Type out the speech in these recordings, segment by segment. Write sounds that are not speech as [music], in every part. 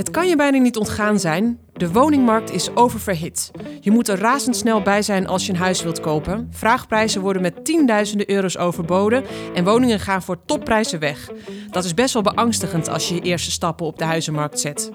Het kan je bijna niet ontgaan zijn. De woningmarkt is oververhit. Je moet er razendsnel bij zijn als je een huis wilt kopen. Vraagprijzen worden met tienduizenden euro's overboden en woningen gaan voor topprijzen weg. Dat is best wel beangstigend als je je eerste stappen op de huizenmarkt zet.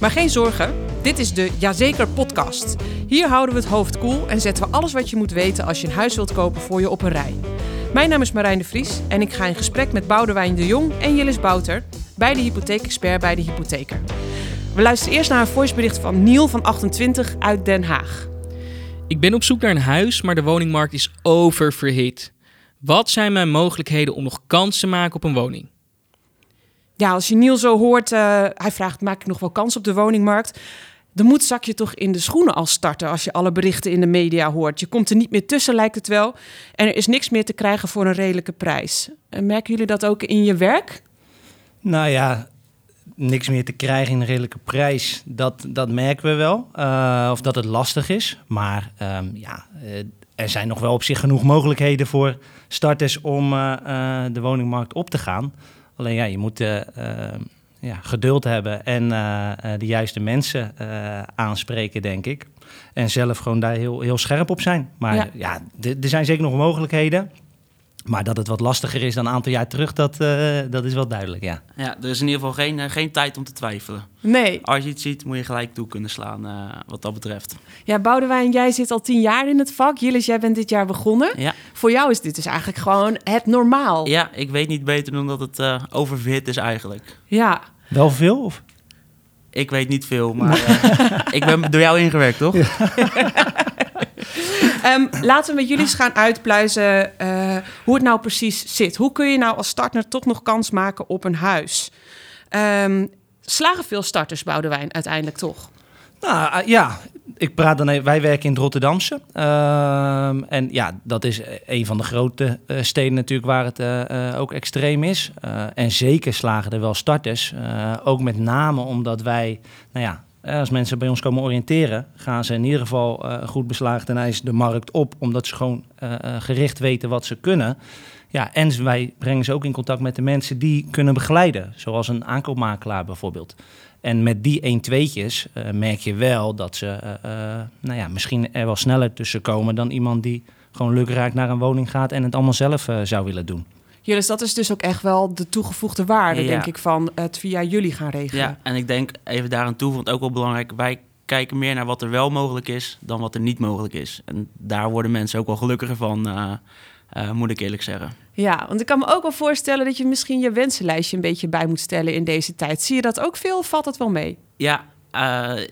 Maar geen zorgen, dit is de Jazeker podcast. Hier houden we het hoofd koel en zetten we alles wat je moet weten als je een huis wilt kopen voor je op een rij. Mijn naam is Marijn de Vries en ik ga in gesprek met Boudewijn de Jong en Jillis Bouter, beide hypotheekexpert bij de hypotheker. We luisteren eerst naar een voicebericht van Niel van 28 uit Den Haag. Ik ben op zoek naar een huis, maar de woningmarkt is oververhit. Wat zijn mijn mogelijkheden om nog kans te maken op een woning? Ja, als je Niel zo hoort, uh, hij vraagt: maak ik nog wel kans op de woningmarkt? De moed zak je toch in de schoenen als starter als je alle berichten in de media hoort. Je komt er niet meer tussen, lijkt het wel. En er is niks meer te krijgen voor een redelijke prijs. En merken jullie dat ook in je werk? Nou ja, niks meer te krijgen in een redelijke prijs, dat, dat merken we wel. Uh, of dat het lastig is. Maar um, ja, uh, er zijn nog wel op zich genoeg mogelijkheden voor starters om uh, de woningmarkt op te gaan. Alleen ja, je moet ja, geduld hebben en de juiste mensen aanspreken, denk ik. En zelf gewoon daar heel, heel scherp op zijn. Maar ja, ja er zijn zeker nog mogelijkheden. Maar dat het wat lastiger is dan een aantal jaar terug, dat, uh, dat is wel duidelijk, ja. Ja, er is in ieder geval geen, uh, geen tijd om te twijfelen. Nee. Als je iets ziet, moet je gelijk toe kunnen slaan uh, wat dat betreft. Ja, Boudewijn, jij zit al tien jaar in het vak. Jillis, jij bent dit jaar begonnen. Ja. Voor jou is dit dus eigenlijk gewoon het normaal. Ja, ik weet niet beter dan dat het uh, oververhit is eigenlijk. Ja. Wel veel, of? Ik weet niet veel, maar [laughs] ik ben door jou ingewerkt, toch? Ja. [laughs] Um, laten we met jullie eens gaan uitpluizen uh, hoe het nou precies zit. Hoe kun je nou als starter toch nog kans maken op een huis? Um, slagen veel starters, Boudewijn, uiteindelijk toch? Nou uh, ja, ik praat dan even, wij werken in het Rotterdamse. Uh, en ja, dat is een van de grote uh, steden natuurlijk waar het ook extreem is. en zeker slagen er wel starters. ook met name omdat wij, nou ja, als mensen bij ons komen oriënteren, gaan ze in ieder geval uh, goed beslagen ten ijs de markt op, omdat ze gewoon uh, gericht weten wat ze kunnen. Ja, en wij brengen ze ook in contact met de mensen die kunnen begeleiden, zoals een aankoopmakelaar bijvoorbeeld. En met die 1 tweetjes uh, merk je wel dat ze nou ja, misschien er wel sneller tussen komen dan iemand die gewoon lukraak naar een woning gaat en het allemaal zelf zou willen doen. Jullie, dat is dus ook echt wel de toegevoegde waarde, ja. denk ik, van het via jullie gaan regelen. Ja, en ik denk even daaraan toe, ook wel belangrijk, wij kijken meer naar wat er wel mogelijk is dan wat er niet mogelijk is. En daar worden mensen ook wel gelukkiger van, uh, uh, moet ik eerlijk zeggen. Ja, want ik kan me ook wel voorstellen dat je misschien je wensenlijstje een beetje bij moet stellen in deze tijd. Zie je dat ook veel? Valt dat wel mee? Ja, uh,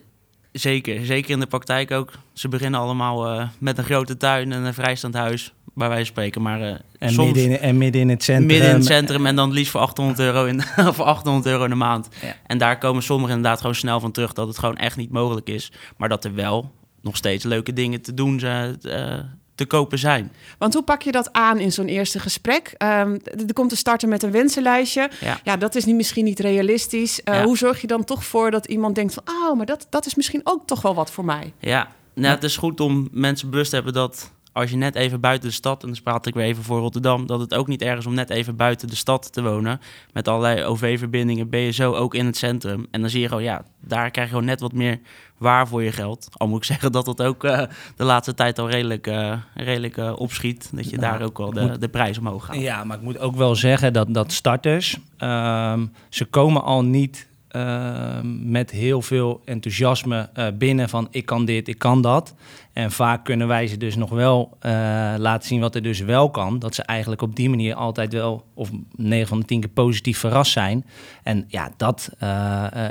zeker. Zeker in de praktijk ook. Ze beginnen allemaal met een grote tuin en een vrijstaand huis bij wijze van spreken. Maar uh, en, soms, midden in, en midden in het centrum. Midden in het centrum en dan liefst voor 800 euro, in, [laughs] voor 800 euro in de maand. Ja. En daar komen sommigen inderdaad gewoon snel van terug dat het gewoon echt niet mogelijk is. Maar dat er wel nog steeds leuke dingen te doen zijn. Uh, te kopen zijn. Want hoe pak je dat aan in zo'n eerste gesprek? Um, er komt te starten met een wensenlijstje. Ja, ja dat is niet, misschien niet realistisch. Uh, ja. Hoe zorg je dan toch voor dat iemand denkt van... oh, maar dat, dat is misschien ook toch wel wat voor mij? Ja, nou, het is goed om mensen bewust te hebben dat als je net even buiten de stad, en dan praat ik weer even voor Rotterdam, dat het ook niet erg is om net even buiten de stad te wonen. Met allerlei OV-verbindingen ben je zo ook in het centrum. En dan zie je gewoon, ja, daar krijg je gewoon net wat meer waar voor je geld. Al moet ik [laughs] zeggen dat dat ook uh, de laatste tijd al redelijk, uh, redelijk uh, opschiet. Dat je nou, daar ook wel de, moet, de prijs omhoog gaat. Ja, maar ik moet ook wel zeggen dat, dat starters, um, ze komen al niet uh, met heel veel enthousiasme uh, binnen van ik kan dit, ik kan dat. En vaak kunnen wij ze dus nog wel uh, laten zien wat er dus wel kan. Dat ze eigenlijk op die manier altijd wel, of 9 van de 10 keer positief verrast zijn. En ja, dat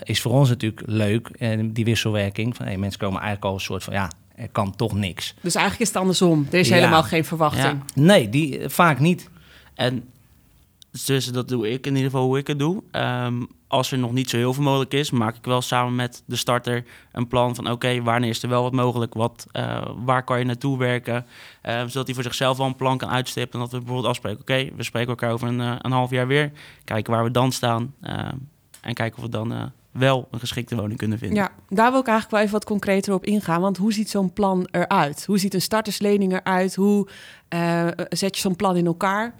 is voor ons natuurlijk leuk, die wisselwerking. Van hey, mensen komen eigenlijk al een soort van ja, er kan toch niks. Dus eigenlijk is het andersom. Er is ja. helemaal geen verwachting. Ja. Nee, die, vaak niet. En dus dat doe ik in ieder geval hoe ik het doe. Um, als er nog niet zo heel veel mogelijk is, maak ik wel samen met de starter een plan van oké, okay, wanneer is er wel wat mogelijk, wat, uh, waar kan je naartoe werken, uh, zodat hij voor zichzelf al een plan kan uitstippen en dat we bijvoorbeeld afspreken, oké, okay, we spreken elkaar over een, uh, een, half jaar weer, kijken waar we dan staan en kijken of we dan wel een geschikte woning kunnen vinden. Ja, daar wil ik eigenlijk wel even wat concreter op ingaan, want hoe ziet zo'n plan eruit? Hoe ziet een starterslening eruit? Hoe zet je zo'n plan in elkaar?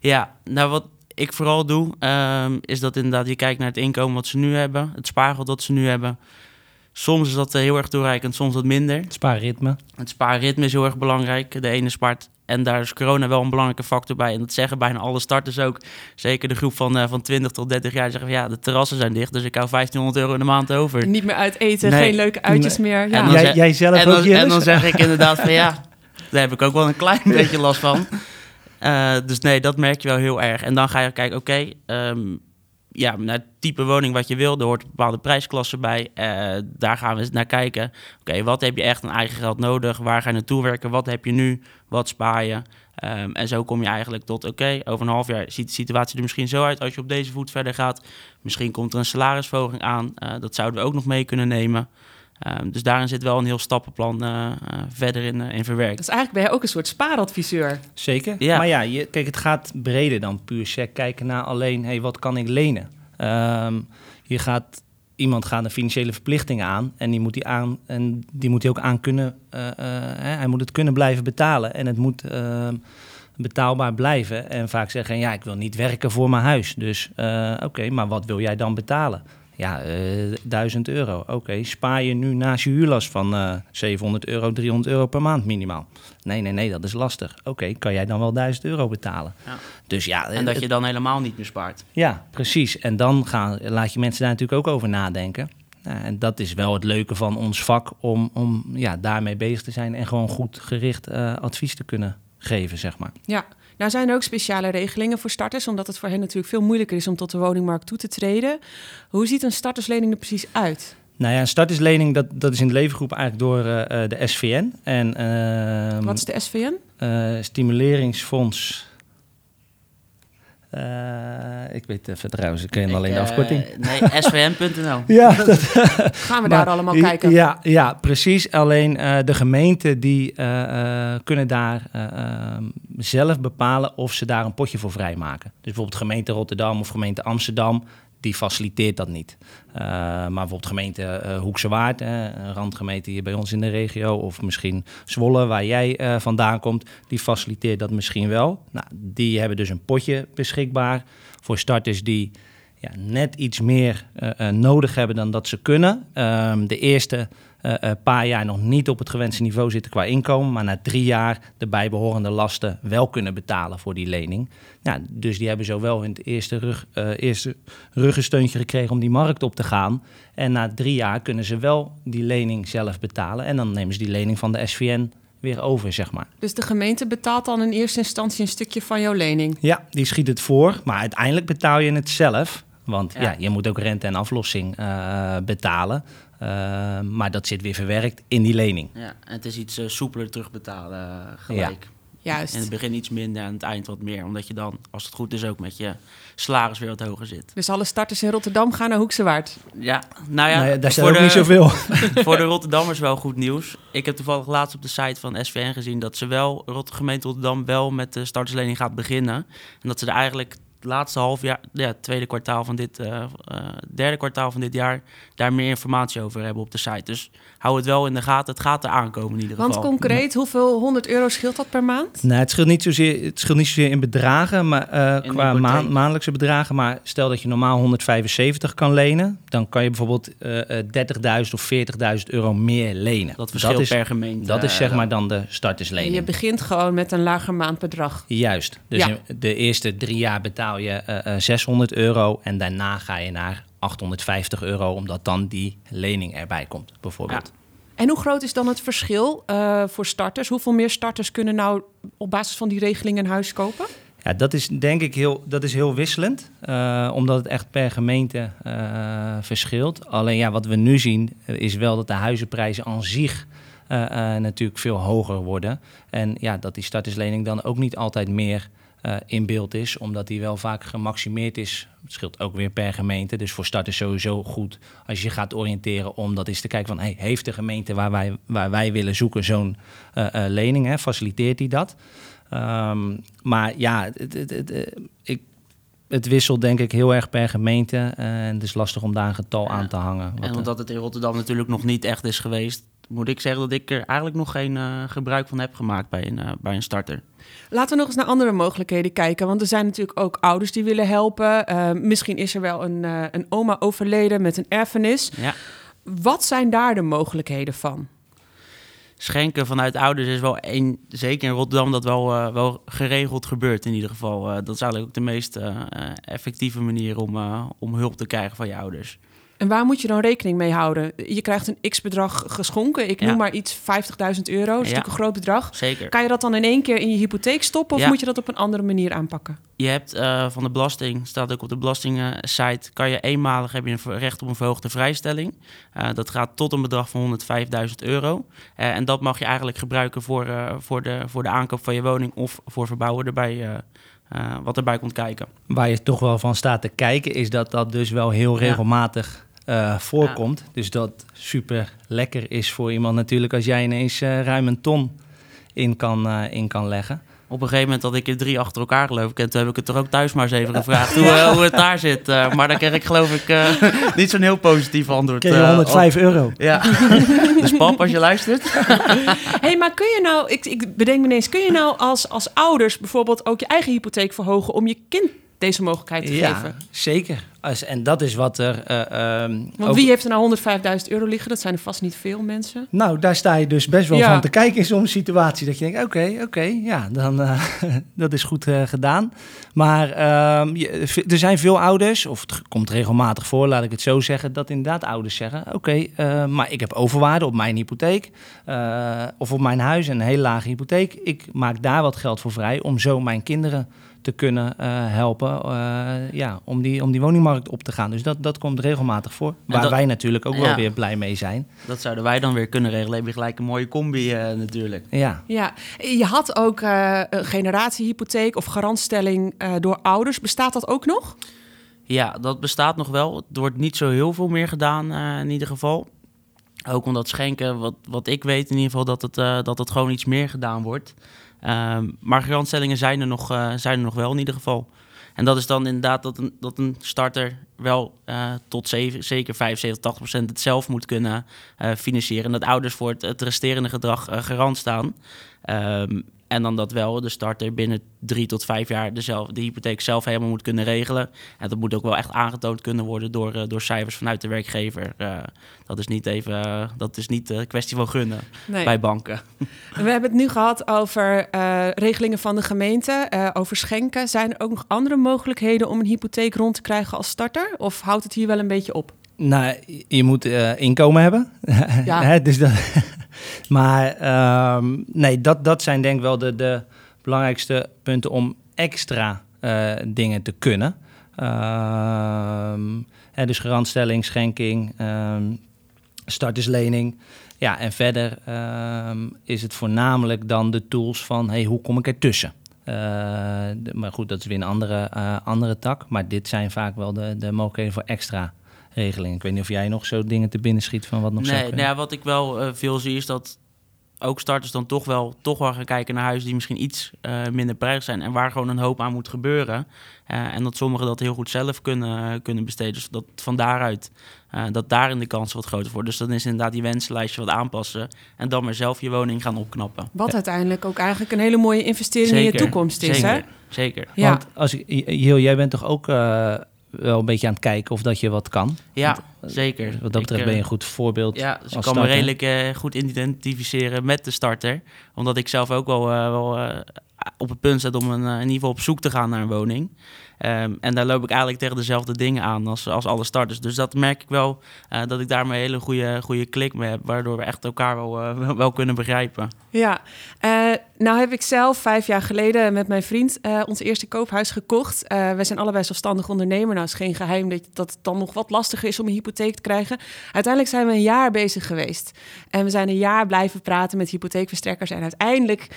Ja, nou wat ik vooral doe, ehm, is dat inderdaad je kijkt naar het inkomen wat ze nu hebben, het spaargeld dat ze nu hebben. Soms is dat eh, heel erg toereikend, soms wat minder. Spaarritme. Het spaarritme is heel erg belangrijk. De ene spaart en daar is corona wel een belangrijke factor bij. En dat zeggen bijna alle starters ook. Zeker de groep van, uh, van 20 tot 30 jaar zeggen van ja, de terrassen zijn dicht, dus ik hou 1500 euro in de maand over. Niet meer uit eten, nee. geen leuke uitjes nee. meer. Ja. En dan Jij, zelf en ook, dan, Jillis? en dan zeg ik inderdaad van ja, daar heb ik ook wel een klein [laughs] beetje last van. Eh, dus nee, dat merk je wel heel erg. En dan ga je kijken, oké, ehm, ja, naar het type woning wat je wil, er hoort een bepaalde prijsklasse bij. Eh, daar gaan we naar kijken. Oké, wat heb je echt aan eigen geld nodig? Waar ga je naartoe werken? Wat heb je nu? Wat spaar je? Ehm, en zo kom je eigenlijk tot, oké, over een half jaar ziet de situatie er misschien zo uit als je op deze voet verder gaat. Misschien komt er een salarisverhoging aan. Eh, dat zouden we ook nog mee kunnen nemen. Ehm, dus daarin zit wel een heel stappenplan eh, eh, verder in, eh, in verwerkt. Dus eigenlijk ben je ook een soort spaaradviseur. Zeker. Ja. Maar ja, je, kijk, het gaat breder dan puur sec kijken naar alleen, hey, wat kan ik lenen? Ehm, je gaat, iemand gaat een financiële verplichting aan en die moet die aan en die moet hij ook aan kunnen. eh, eh, hè, hij moet het kunnen blijven betalen en het moet ehm, betaalbaar blijven. En vaak zeggen, ja, ik wil niet werken voor mijn huis. Dus eh, oké, maar wat wil jij dan betalen? Ja, eh 1000 euro. Oké, spaar je nu naast je huurlast van eh 700 euro, 300 euro per maand minimaal? Nee, nee, nee, dat is lastig. Oké, kan jij dan wel 1000 euro betalen? Ja. Dus ja, En dat het- je dan helemaal niet meer spaart. ja, precies. En dan gaan, laat je mensen daar natuurlijk ook over nadenken. Nou, en dat is wel het leuke van ons vak, om, om ja, daarmee bezig te zijn en gewoon goed gericht eh, advies te kunnen geven, zeg maar. Ja, nou zijn er ook speciale regelingen voor starters, omdat het voor hen natuurlijk veel moeilijker is om tot de woningmarkt toe te treden. Hoe ziet een starterslening er precies uit? Nou ja, een starterslening, dat, dat is in de levengroep eigenlijk door eh, eh, de SVN. En, ehm, Wat is de SVN? eh, Stimuleringsfonds. Eh, ik weet even trouwens, ik ken alleen de Ik, afkorting. eh, nee, [laughs] svn.nl. Ja, dat, [laughs] Gaan we daar Maar- allemaal kijken? Ja, ja precies. Alleen eh, de gemeenten die eh, eh, kunnen daar eh, zelf bepalen of ze daar een potje voor vrijmaken. Dus bijvoorbeeld gemeente Rotterdam of gemeente Amsterdam, die faciliteert dat niet. Eh, maar bijvoorbeeld gemeente eh, Hoekse Waard, een randgemeente hier bij ons in de regio, of misschien Zwolle, waar jij eh, vandaan komt, die faciliteert dat misschien wel. Nou, die hebben dus een potje beschikbaar voor starters die ja, net iets meer nodig hebben dan dat ze kunnen. Ehm, de eerste eh, eh, paar jaar nog niet op het gewenste niveau zitten qua inkomen, maar na drie jaar de bijbehorende lasten wel kunnen betalen voor die lening. Ja, dus die hebben zowel in het eerste, rug, eh, eerste ruggensteuntje gekregen om die markt op te gaan. En na drie jaar kunnen ze wel die lening zelf betalen. En dan nemen ze die lening van de SVN weer over, zeg maar. Dus de gemeente betaalt dan in eerste instantie een stukje van jouw lening. Ja, die schiet het voor, maar uiteindelijk betaal je het zelf. Want ja, Ja. je moet ook rente en aflossing betalen. Eh, maar dat zit weer verwerkt in die lening. Ja, en het is iets eh, soepeler terugbetalen eh, gelijk. Juist. In het begin iets minder en aan het eind wat meer. Omdat je dan, als het goed is, ook met je salaris weer wat hoger zit. Dus alle starters in Rotterdam gaan naar Hoekse Waard. Ja, nou ja, ja, daar staat ook de, niet zoveel. [laughs] voor de Rotterdammers wel goed nieuws. Ik heb toevallig laatst op de site van SVN gezien dat ze wel, Rot gemeente Rotterdam wel met de starterslening gaat beginnen. En dat ze er eigenlijk laatste half jaar, ja, tweede kwartaal van dit, eh, eh, derde kwartaal van dit jaar, daar meer informatie over hebben op de site. Dus hou het wel in de gaten. Het gaat er aankomen in ieder Want geval. concreet, hoeveel 100 euro scheelt dat per maand? Nee, het scheelt niet zozeer, het scheelt niet zozeer in bedragen, maar eh, In qua maan- maandelijkse bedragen. Maar stel dat je normaal 175 kan lenen, dan kan je bijvoorbeeld eh, eh, 30.000 of 40.000 euro meer lenen. dat verschilt is, per gemeente. Dat is zeg maar dan de En starterslening. je begint gewoon met een lager maandbedrag. Juist. Dus Ja. de eerste drie jaar betaal je eh, eh, 600 euro en daarna ga je naar 850 euro, omdat dan die lening erbij komt, bijvoorbeeld. En hoe groot is dan het verschil eh, voor starters? Hoeveel meer starters kunnen nou op basis van die regeling een huis kopen? Ja, dat is denk ik heel, dat is heel wisselend, eh, omdat het echt per gemeente eh, verschilt. Alleen ja, wat we nu zien eh, is wel dat de huizenprijzen aan zich eh, eh, natuurlijk veel hoger worden. En ja, dat die starterslening dan ook niet altijd meer eh, in beeld is, omdat die wel vaak gemaximeerd is. Het scheelt ook weer per gemeente, dus voor starters sowieso goed als je gaat oriënteren om dat eens te kijken van, hey, heeft de gemeente waar wij, waar wij willen zoeken zo'n eh, eh, lening, hè, faciliteert die dat? Ehm, maar ja, het, het, het, ik, het wisselt denk ik heel erg per gemeente. en het is lastig om daar een getal Ja. aan te hangen. Wat, En omdat het in Rotterdam natuurlijk nog niet echt is geweest, moet ik zeggen dat ik er eigenlijk nog geen eh, gebruik van heb gemaakt bij een, eh, bij een starter. Laten we nog eens naar andere mogelijkheden kijken. Want er zijn natuurlijk ook ouders die willen helpen. Uh, misschien is er wel een, een oma overleden met een erfenis. Ja. Wat zijn daar de mogelijkheden van? Schenken vanuit ouders is wel één, zeker in Rotterdam, dat wel, wel geregeld gebeurt in ieder geval. dat is eigenlijk ook de meest effectieve manier om, om hulp te krijgen van je ouders. En waar moet je dan rekening mee houden? Je krijgt een x-bedrag geschonken. Ik noem maar iets 50.000 euro. Dat is natuurlijk een groot bedrag. Zeker. Kan je dat dan in één keer in je hypotheek stoppen? Of moet je dat op een andere manier aanpakken? Je hebt uh, van de belasting, staat ook op de belasting-site, kan je eenmalig heb je een recht op een verhoogde vrijstelling. Uh, dat gaat tot een bedrag van 105.000 euro. Uh, en dat mag je eigenlijk gebruiken voor, voor, de, voor de aankoop van je woning of voor verbouwen erbij uh, wat erbij komt kijken. Waar je toch wel van staat te kijken, is dat dat dus wel heel regelmatig ja. Uh, voorkomt. Ja. Dus dat super lekker is voor iemand natuurlijk als jij ineens uh, ruim een ton in kan, in kan leggen op een gegeven moment had ik er drie achter elkaar geloof ik. En toen heb ik het toch ook thuis maar eens even gevraagd hoe, uh, hoe het daar zit. Uh, maar dan kreeg ik geloof ik uh, [laughs] niet zo'n heel positief antwoord. Kreeg je 105 euro. Ja. [laughs] dus pap, als je [laughs] luistert. hey, maar kun je nou, ik, ik bedenk me ineens, kun je nou als, als ouders bijvoorbeeld ook je eigen hypotheek verhogen om je kind deze mogelijkheid te ja, geven? zeker. En dat is wat er. Uh, um, Want ook... wie heeft er nou 105.000 euro liggen? Dat zijn er vast niet veel mensen. Nou, daar sta je dus best wel ja. van te kijken in zo'n situatie. Dat je denkt: oké, okay, oké, okay, ja, dan uh, [laughs] dat is goed uh, gedaan. Maar je, er zijn veel ouders, of het komt regelmatig voor, laat ik het zo zeggen, dat inderdaad ouders zeggen: oké, okay, maar ik heb overwaarde op mijn hypotheek of op mijn huis en een hele lage hypotheek. Ik maak daar wat geld voor vrij om zo mijn kinderen te kunnen helpen ja, om, die, om die woningmarkt op te gaan. Dus dat, dat komt regelmatig voor. Waar dat, wij natuurlijk ook ja, wel weer blij mee zijn. Dat zouden wij dan weer kunnen regelen. Heb je gelijk een mooie combi uh, natuurlijk. Ja. ja, je had ook een generatiehypotheek of garantstelling door ouders. Bestaat dat ook nog? Ja, dat bestaat nog wel. Het wordt niet zo heel veel meer gedaan in ieder geval. Ook omdat schenken, wat, wat ik weet in ieder geval, dat het, dat het gewoon iets meer gedaan wordt. Um, maar garantstellingen zijn er, nog, uh, zijn er nog wel in ieder geval. En dat is dan inderdaad dat een, dat een starter wel uh, tot zeven, zeker 75, 80 procent het zelf moet kunnen uh, financieren. En dat ouders voor het, resterende gedrag garant staan. Um, en dan dat wel de starter binnen drie tot vijf jaar dezelfde, de hypotheek zelf helemaal moet kunnen regelen. En dat moet ook wel echt aangetoond kunnen worden door, uh, door cijfers vanuit de werkgever. Uh, dat is niet even, uh, dat is niet een kwestie van gunnen nee. bij banken. [laughs] We hebben het nu gehad over regelingen van de gemeente, over schenken. Zijn er ook nog andere mogelijkheden om een hypotheek rond te krijgen als starter? Of houdt het hier wel een beetje op? Nou, je moet inkomen hebben. [laughs] Ja. dus dat, maar um, nee, dat, dat zijn denk ik wel de, de belangrijkste punten om extra uh, dingen te kunnen. Hè, dus garantstelling, schenking, um, starterslening. Ja, en verder is het voornamelijk dan de tools van hey, hoe kom ik ertussen? Uh, maar goed, dat is weer een andere, uh, andere tak. Maar dit zijn vaak wel de, de mogelijkheden voor extra regeling. Ik weet niet of jij nog zo dingen te binnen schiet van wat nog nee, zou kunnen. Nou ja, wat ik wel uh, veel zie is dat ook starters dan toch wel, toch wel gaan kijken naar huizen die misschien iets uh, minder prijzig zijn en waar gewoon een hoop aan moet gebeuren. Uh, en dat sommigen dat heel goed zelf kunnen, kunnen besteden. Dus dat van daaruit, uh, dat daarin de kans wat groter wordt. Dus dan is inderdaad die wensenlijstje wat aanpassen en dan maar zelf je woning gaan opknappen. Wat ja. uiteindelijk ook eigenlijk een hele mooie investering zeker, in je toekomst is, zeker, hè? Zeker. Ja. Want als ik, Heel, jij bent toch ook wel een beetje aan het kijken of dat je wat kan. Ja, Want, zeker. Wat dat betreft ik, ben je een goed voorbeeld. Ja, dus ik kan me redelijk uh, goed identificeren met de starter. Omdat ik zelf ook wel, uh, wel op het punt zit om een, in ieder geval op zoek te gaan naar een woning. Um, en daar loop ik eigenlijk tegen dezelfde dingen aan als, als alle starters. Dus dat merk ik wel uh, dat ik daar een hele goede, goede klik mee heb. Waardoor we echt elkaar wel, uh, wel, kunnen begrijpen. Ja, uh, nou heb ik zelf vijf jaar geleden met mijn vriend ons eerste koophuis gekocht. wij zijn allebei zelfstandig ondernemer. Nou is geen geheim dat, dat het dan nog wat lastiger is om een hypotheek te krijgen. Uiteindelijk zijn we een jaar bezig geweest. En we zijn een jaar blijven praten met hypotheekverstrekkers. En uiteindelijk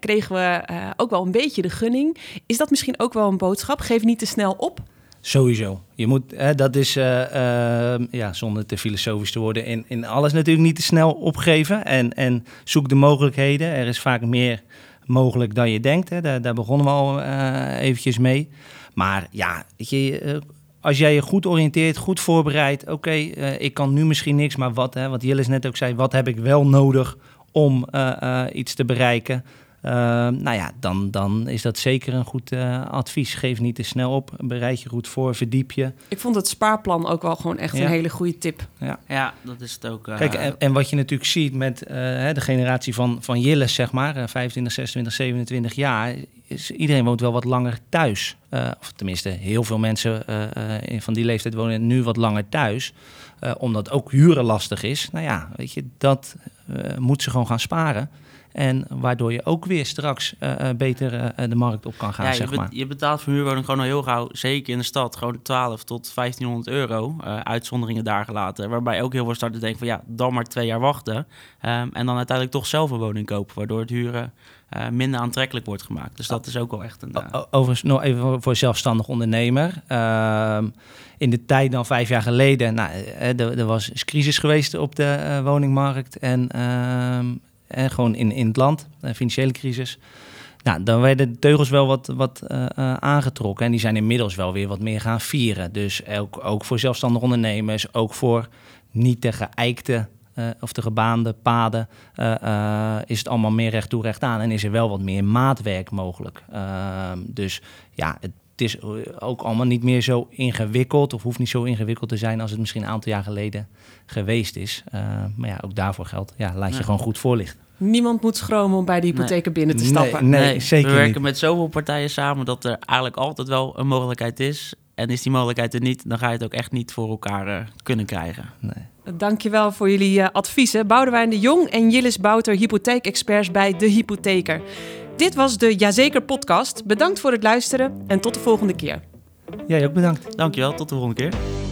kregen we ook wel een beetje de gunning. Is dat misschien ook wel een boodschap? Geef niet te snel op? Sowieso. Je moet, hè, dat is, uh, uh, ja, zonder te filosofisch te worden, in, in alles natuurlijk niet te snel opgeven. En, en zoek de mogelijkheden. Er is vaak meer mogelijk dan je denkt. Hè. Daar, daar begonnen we al uh, eventjes mee. Maar ja, je, als jij je goed oriënteert, goed voorbereidt. Oké, eh, ik kan nu misschien niks, maar wat, hè, wat Jillis net ook zei, wat heb ik wel nodig om eh, eh, iets te bereiken? Uh, nou ja, dan, dan is dat zeker een goed uh, advies. Geef niet te snel op, bereid je goed voor, verdiep je. Ik vond het spaarplan ook wel gewoon echt Ja. een hele goede tip. Ja. Ja, dat is het ook. eh, Kijk, en, en wat je natuurlijk ziet met eh, hè, de generatie van, van Jilles, zeg maar, eh, 25, 26, 27 jaar, is, iedereen woont wel wat langer thuis. Eh, of tenminste, heel veel mensen eh, eh, van die leeftijd wonen nu wat langer thuis. Eh, omdat ook huren lastig is. Nou ja, weet je, dat eh, moet ze gewoon gaan sparen. En waardoor je ook weer straks eh, beter de markt op kan gaan, ja, je, zeg maar. je betaalt voor huurwoning gewoon al heel gauw, zeker in de stad, gewoon 12 tot 1500 euro. uitzonderingen daar gelaten. Waarbij ook heel veel starters denken van ja, dan maar twee jaar wachten. Ehm, en dan uiteindelijk toch zelf een woning kopen, waardoor het huren eh, minder aantrekkelijk wordt gemaakt. Dus dat is ook wel echt een... o- Overigens, nog even voor- zelfstandig ondernemer. Ehm, in de tijd dan vijf jaar geleden, nou, eh, er, er was is crisis geweest op de woningmarkt en, ehm, en gewoon in, in het land, een financiële crisis. Nou, dan werden de teugels wel wat, wat aangetrokken en die zijn inmiddels wel weer wat meer gaan vieren. Dus ook, ook voor zelfstandig ondernemers, ook voor niet te geëikte eh, of te gebaande paden eh, eh, is het allemaal meer recht toe recht aan en is er wel wat meer maatwerk mogelijk. Ehm, dus ja, het is ook allemaal niet meer zo ingewikkeld of hoeft niet zo ingewikkeld te zijn als het misschien een aantal jaar geleden geweest is. Eh, maar ja, ook daarvoor geldt, ja, laat je Ja. gewoon goed voorlichten. Niemand moet schromen om bij de hypotheek binnen te stappen. Nee, nee, zeker we werken niet. met zoveel partijen samen dat er eigenlijk altijd wel een mogelijkheid is. En is die mogelijkheid er niet, dan ga je het ook echt niet voor elkaar eh, kunnen krijgen. Nee. Dankjewel voor jullie eh, adviezen. Boudewijn de Jong en Jillis Bouter, hypotheekexperts bij De Hypotheker. Dit was de Jazeker podcast. Bedankt voor het luisteren en tot de volgende keer. Jij ook bedankt. Dankjewel, tot de volgende keer.